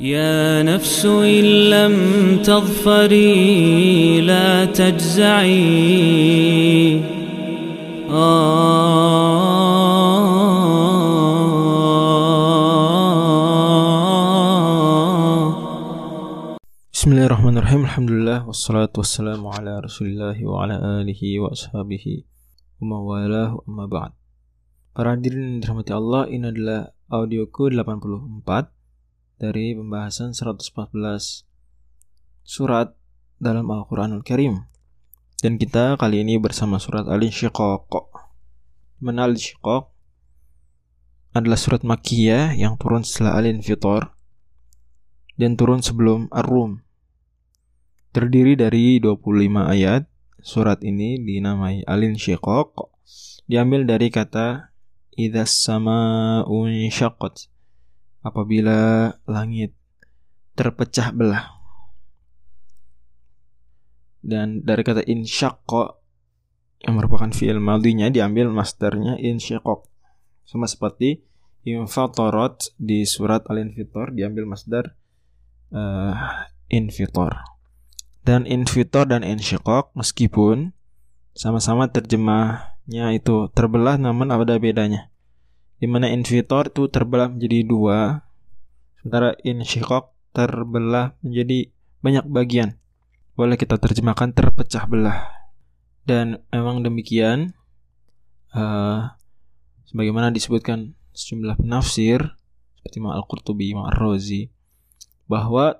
يا نفس إن لم تظفري لا تجزعي. آه. بسم الله الرحمن الرحيم. الحمد لله والصلاة والسلام على رسول الله وعلى آله وأصحابه وما والاه أما بعد. Para hadirin dirahmati Allah, ini adalah audioku 84 Dari pembahasan 114 Surat dalam Al-Quranul Karim Dan kita kali ini bersama surat Al-Insyiqaq Mana Al-Insyiqaq adalah surat Makkiyah yang turun setelah Al-Infitor dan turun sebelum Ar-Rum. Terdiri dari 25 ayat. Surat ini dinamai Alin Syiqaq. Diambil dari kata Idzas sama'un syaqqat. Apabila langit terpecah belah. Dan dari kata insyaqqa yang merupakan fi'il madinya diambil masternya insyiqaq. Sama seperti infatarat di surat Al-Infitor diambil masdar uh, infitor. Dan infitor dan insyiqaq meskipun sama-sama terjemahnya itu terbelah namun ada bedanya. Di mana infitor itu terbelah menjadi dua, sementara insyiqaq terbelah menjadi banyak bagian. Boleh kita terjemahkan terpecah belah. Dan memang demikian uh, sebagaimana disebutkan sejumlah penafsir seperti Imam Al-Qurtubi, Imam Ar-Razi bahwa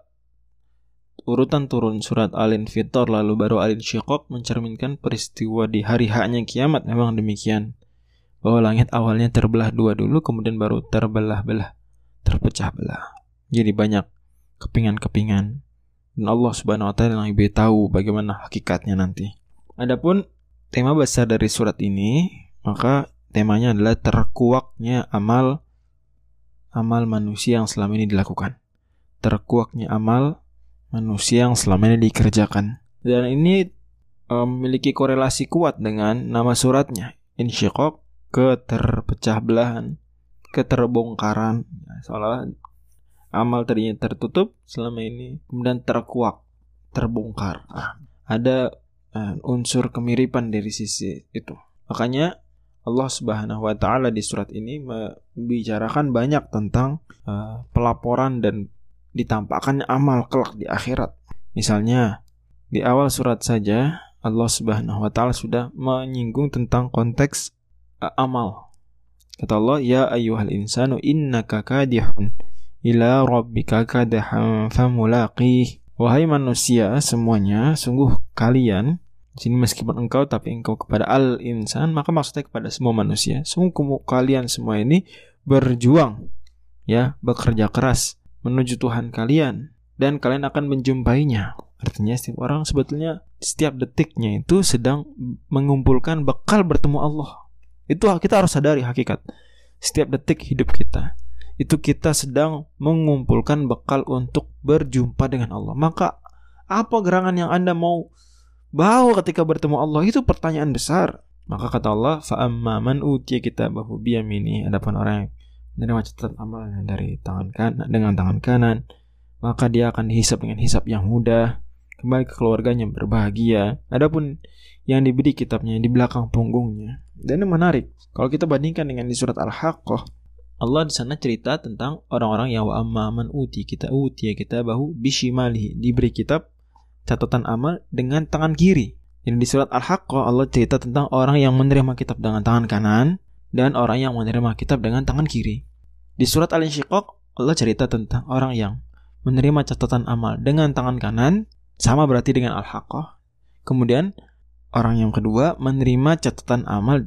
urutan turun surat Al-Infitor lalu baru Al-Insyiqaq mencerminkan peristiwa di hari haknya kiamat memang demikian. Bahwa langit awalnya terbelah dua dulu kemudian baru terbelah-belah, terpecah belah. Jadi banyak kepingan-kepingan. Dan Allah Subhanahu wa taala yang lebih tahu bagaimana hakikatnya nanti. Adapun tema besar dari surat ini, maka temanya adalah terkuaknya amal amal manusia yang selama ini dilakukan terkuaknya amal manusia yang selama ini dikerjakan. Dan ini memiliki korelasi kuat dengan nama suratnya, insyiqaq, keterpecah belahan, keterbongkaran. Seolah amal tadinya tertutup selama ini kemudian terkuak, terbongkar. ada uh, unsur kemiripan dari sisi itu. Makanya Allah Subhanahu wa taala di surat ini membicarakan banyak tentang uh, pelaporan dan ditampakkan amal kelak di akhirat. Misalnya, di awal surat saja Allah Subhanahu wa taala sudah menyinggung tentang konteks amal. Kata Allah, "Ya ayyuhal insanu innaka kadihun ila rabbika kadahan famulaqih." Wahai manusia semuanya, sungguh kalian sini meskipun engkau tapi engkau kepada al insan maka maksudnya kepada semua manusia. Sungguh kalian semua ini berjuang ya, bekerja keras menuju Tuhan kalian dan kalian akan menjumpainya. Artinya setiap orang sebetulnya setiap detiknya itu sedang mengumpulkan bekal bertemu Allah. Itu kita harus sadari hakikat. Setiap detik hidup kita itu kita sedang mengumpulkan bekal untuk berjumpa dengan Allah. Maka apa gerangan yang Anda mau bawa ketika bertemu Allah itu pertanyaan besar. Maka kata Allah, "Fa'amma man utiya kitabahu biyamini." Adapun orang yang menerima catatan amalnya dari tangan kanan dengan tangan kanan, maka dia akan dihisap dengan hisap yang mudah, kembali ke keluarganya berbahagia. Adapun yang diberi kitabnya di belakang punggungnya. Dan yang menarik, kalau kita bandingkan dengan di surat Al-Haqqah, Allah di sana cerita tentang orang-orang yang wa amman uti kita uti kita bahu bishimalihi diberi kitab catatan amal dengan tangan kiri. Jadi di surat Al-Haqqah Allah cerita tentang orang yang menerima kitab dengan tangan kanan dan orang yang menerima kitab dengan tangan kiri. Di surat Al-Insyiqaq Allah cerita tentang orang yang menerima catatan amal dengan tangan kanan sama berarti dengan Al-Haqqah. Kemudian orang yang kedua menerima catatan amal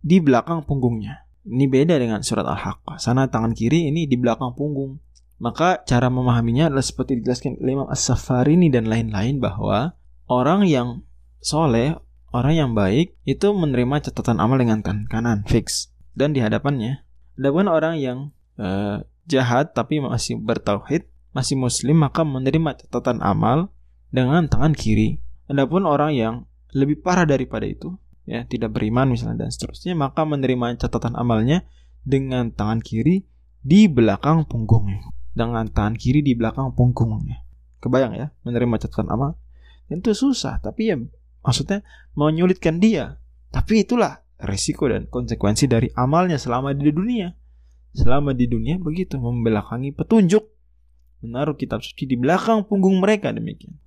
di belakang punggungnya. Ini beda dengan surat Al-Haqqah. Sana tangan kiri ini di belakang punggung. Maka cara memahaminya adalah seperti dijelaskan oleh Imam As-Safarini dan lain-lain bahwa orang yang soleh, orang yang baik itu menerima catatan amal dengan tangan kanan fix dan di hadapannya Adapun orang yang uh, jahat tapi masih bertauhid, masih muslim maka menerima catatan amal dengan tangan kiri. Adapun orang yang lebih parah daripada itu, ya, tidak beriman misalnya dan seterusnya, maka menerima catatan amalnya dengan tangan kiri di belakang punggungnya. dengan tangan kiri di belakang punggungnya. Kebayang ya, menerima catatan amal. Itu susah, tapi ya maksudnya menyulitkan dia. Tapi itulah resiko dan konsekuensi dari amalnya selama di dunia. Selama di dunia begitu membelakangi petunjuk, menaruh kitab suci di belakang punggung mereka demikian.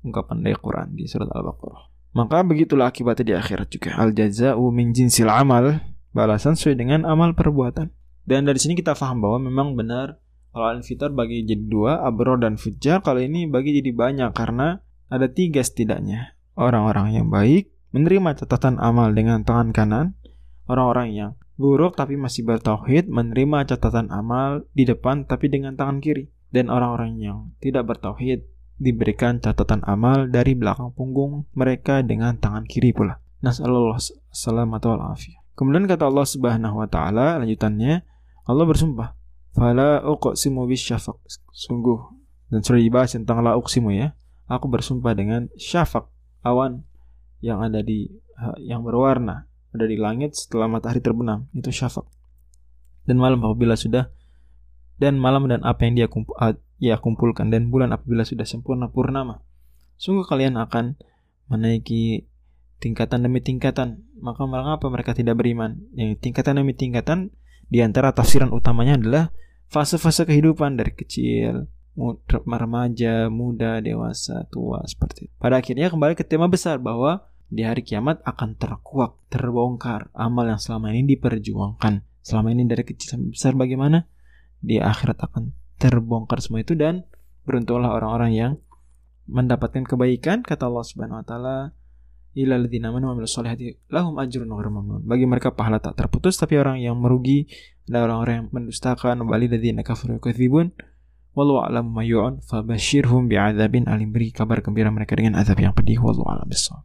Ungkapan dari Quran di surat Al-Baqarah. Maka begitulah akibatnya di akhirat juga. Al jaza'u min jinsil amal, balasan sesuai dengan amal perbuatan. Dan dari sini kita paham bahwa memang benar kalau al-fitar bagi jadi dua, abro dan fujar. Kalau ini bagi jadi banyak karena ada tiga setidaknya. Orang-orang yang baik menerima catatan amal dengan tangan kanan. Orang-orang yang buruk tapi masih bertauhid menerima catatan amal di depan tapi dengan tangan kiri. Dan orang-orang yang tidak bertauhid diberikan catatan amal dari belakang punggung mereka dengan tangan kiri pula. Nasallallahu salamatu wal Kemudian kata Allah Subhanahu wa taala lanjutannya Allah bersumpah Fala uqsimu bisyafaq. Sungguh dan sudah dibahas tentang la uqsimu ya. Aku bersumpah dengan syafaq, awan yang ada di yang berwarna ada di langit setelah matahari terbenam itu syafaq. Dan malam apabila sudah dan malam dan apa yang dia kumpul, ia kumpulkan dan bulan apabila sudah sempurna purnama. Sungguh kalian akan menaiki tingkatan demi tingkatan. Maka mengapa mereka tidak beriman? Yang tingkatan demi tingkatan di antara tafsiran utamanya adalah fase-fase kehidupan dari kecil, remaja, muda, dewasa, tua seperti itu. Pada akhirnya kembali ke tema besar bahwa di hari kiamat akan terkuak, terbongkar amal yang selama ini diperjuangkan. Selama ini dari kecil sampai besar bagaimana? Di akhirat akan terbongkar semua itu dan beruntunglah orang-orang yang mendapatkan kebaikan kata Allah Subhanahu wa taala ilal ladzina amanu wa solihati lahum ajrun ghairu mamnun. Bagi mereka pahala tak terputus tapi orang yang merugi adalah orang-orang yang mendustakan bali ladzina kafaru yakadzibun wallahu a'lam ma yu'un fabashirhum bi'adzabin alim beri kabar gembira mereka dengan azab yang pedih wallahu a'lam bissawab.